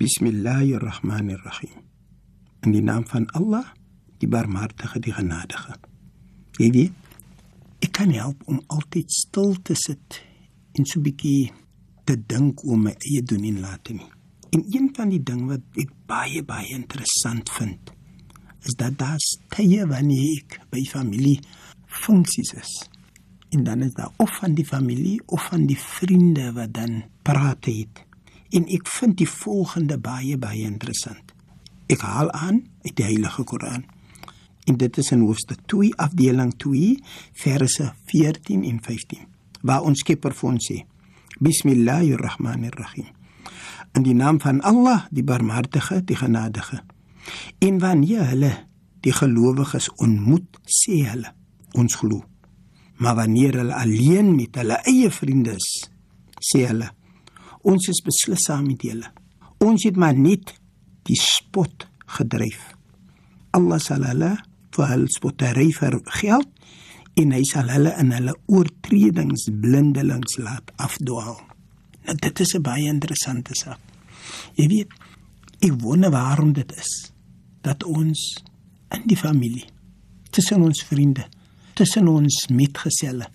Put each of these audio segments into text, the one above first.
بسم الله الرحمن الرحيم ان دي نام فان الله دي بار مارتخ دي غنادخ دي دي اكاني هاوب ام التيت ستلتست ان سو بيكي te dink oor my eie doen en late nie. En een van die ding wat ek baie baie interessant vind, is dat daar tye wanneer ek by familie funksies is. En dan is daar of van die familie of van die vriende wat dan praat het. En ek vind die volgende baie baie interessant. Ek haal aan uit die Heilige Koran. En dit is in hoofstuk 2 afdeling 2 verse 14 en 15 waar ons Skepper vir ons sê: Bismillahirrahmanirrahim. In die naam van Allah, die Barmhartige, die Genadige. En wanneer hulle die gelowiges ontmoet, sê hulle: Ons glo. Maar wanneer hulle alleen met hulle eie vriende is, sê hulle: Ons is beslis saam met julle. Ons het maar net die spot gedryf. Allah sal hulle vir hul spottery vergeld en hy sal hulle in hulle oortredings blindelings laat afdwaal. Nou dit is 'n baie interessante saak. Jy weet, ek wonder waarom dit is dat ons in die familie, tussen ons vriende, tussen ons metgeselle,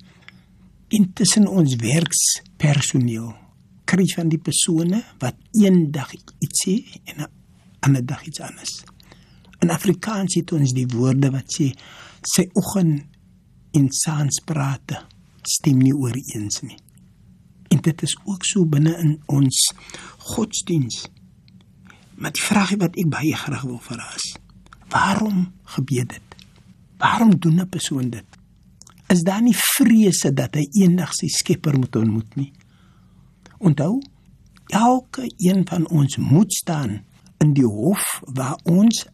en tussen ons werkspersoneel kry van die persone wat eendag iets sê en 'n ander dag iets anders. In Afrikaans het ons die woorde wat sê sy oggend en saansprate stem nie ooreens nie. En dit is ook so binne in ons godsdiens. Maar die vraag wat ek baie graag wil vra is: Waarom gebeur dit? Waarom doen 'n persoon dit? Is daar nie vrese dat hy eendag sy Skepper moet ontmoet nie? Onthou, elke een van ons moet staan in die hof waar ons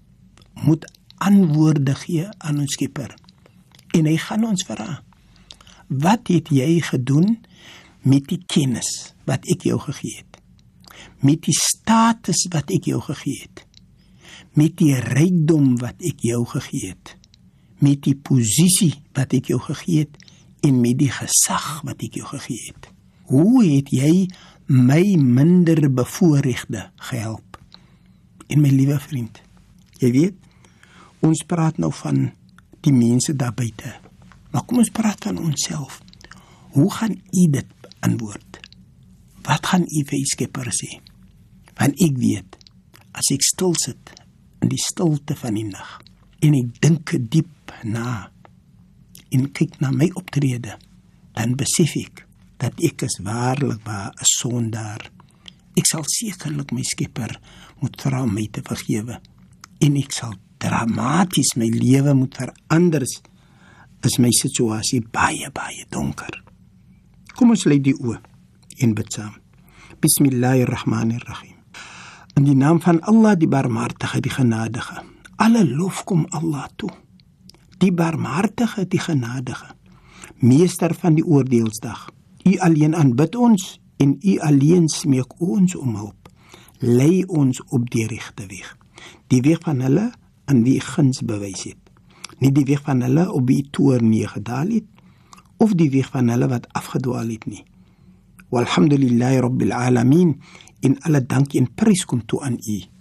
moet antwoorde gee aan ons Skepper. En hy gaan ons vra: Wat het jy gedoen met die kennis wat ek jou gegee het? Met die status wat ek jou gegee het? Met die rykdom wat ek jou gegee het? Met die posisie wat ek jou gegee het en met die gesag wat ek jou gegee het? Hoe het jy my minder bevoorregte gehelp? En my liewe vriend, jy weet, ons praat nou van die mense daar buite. Maar kom ons praat van onsself. Hoe gaan u dit antwoord? Wat gaan u vir u Skepper sê? Want ek weet, as ek stil sit in die stilte van die nag en ek dink diep na en kyk na my optrede, dan besef ek dat ek is waarlik 'n sondaar. Ek sal sekerlik my Skepper moet vra om my te vergewe en ek sal dramaties my lewe moet verander is my situasie baie baie donker. Kom ons lê die oë en bid saam. Bismillahirrahmanirrahim. In die naam van Allah die barmhartige die genadige. Alle lof kom Allah toe. Die barmhartige die genadige. Meester van die oordeelsdag. U alleen aanbid ons en u alleen smeek ons om hulp. Lei ons op die regte weg. Die weg van hulle aan wie guns bewys het. Nie die weg van hulle op wie toorn nie gedaal het of die weg van hulle wat afgedwaal het nie. Walhamdulillahi rabbil alamin in alle dank en prys kom toe aan U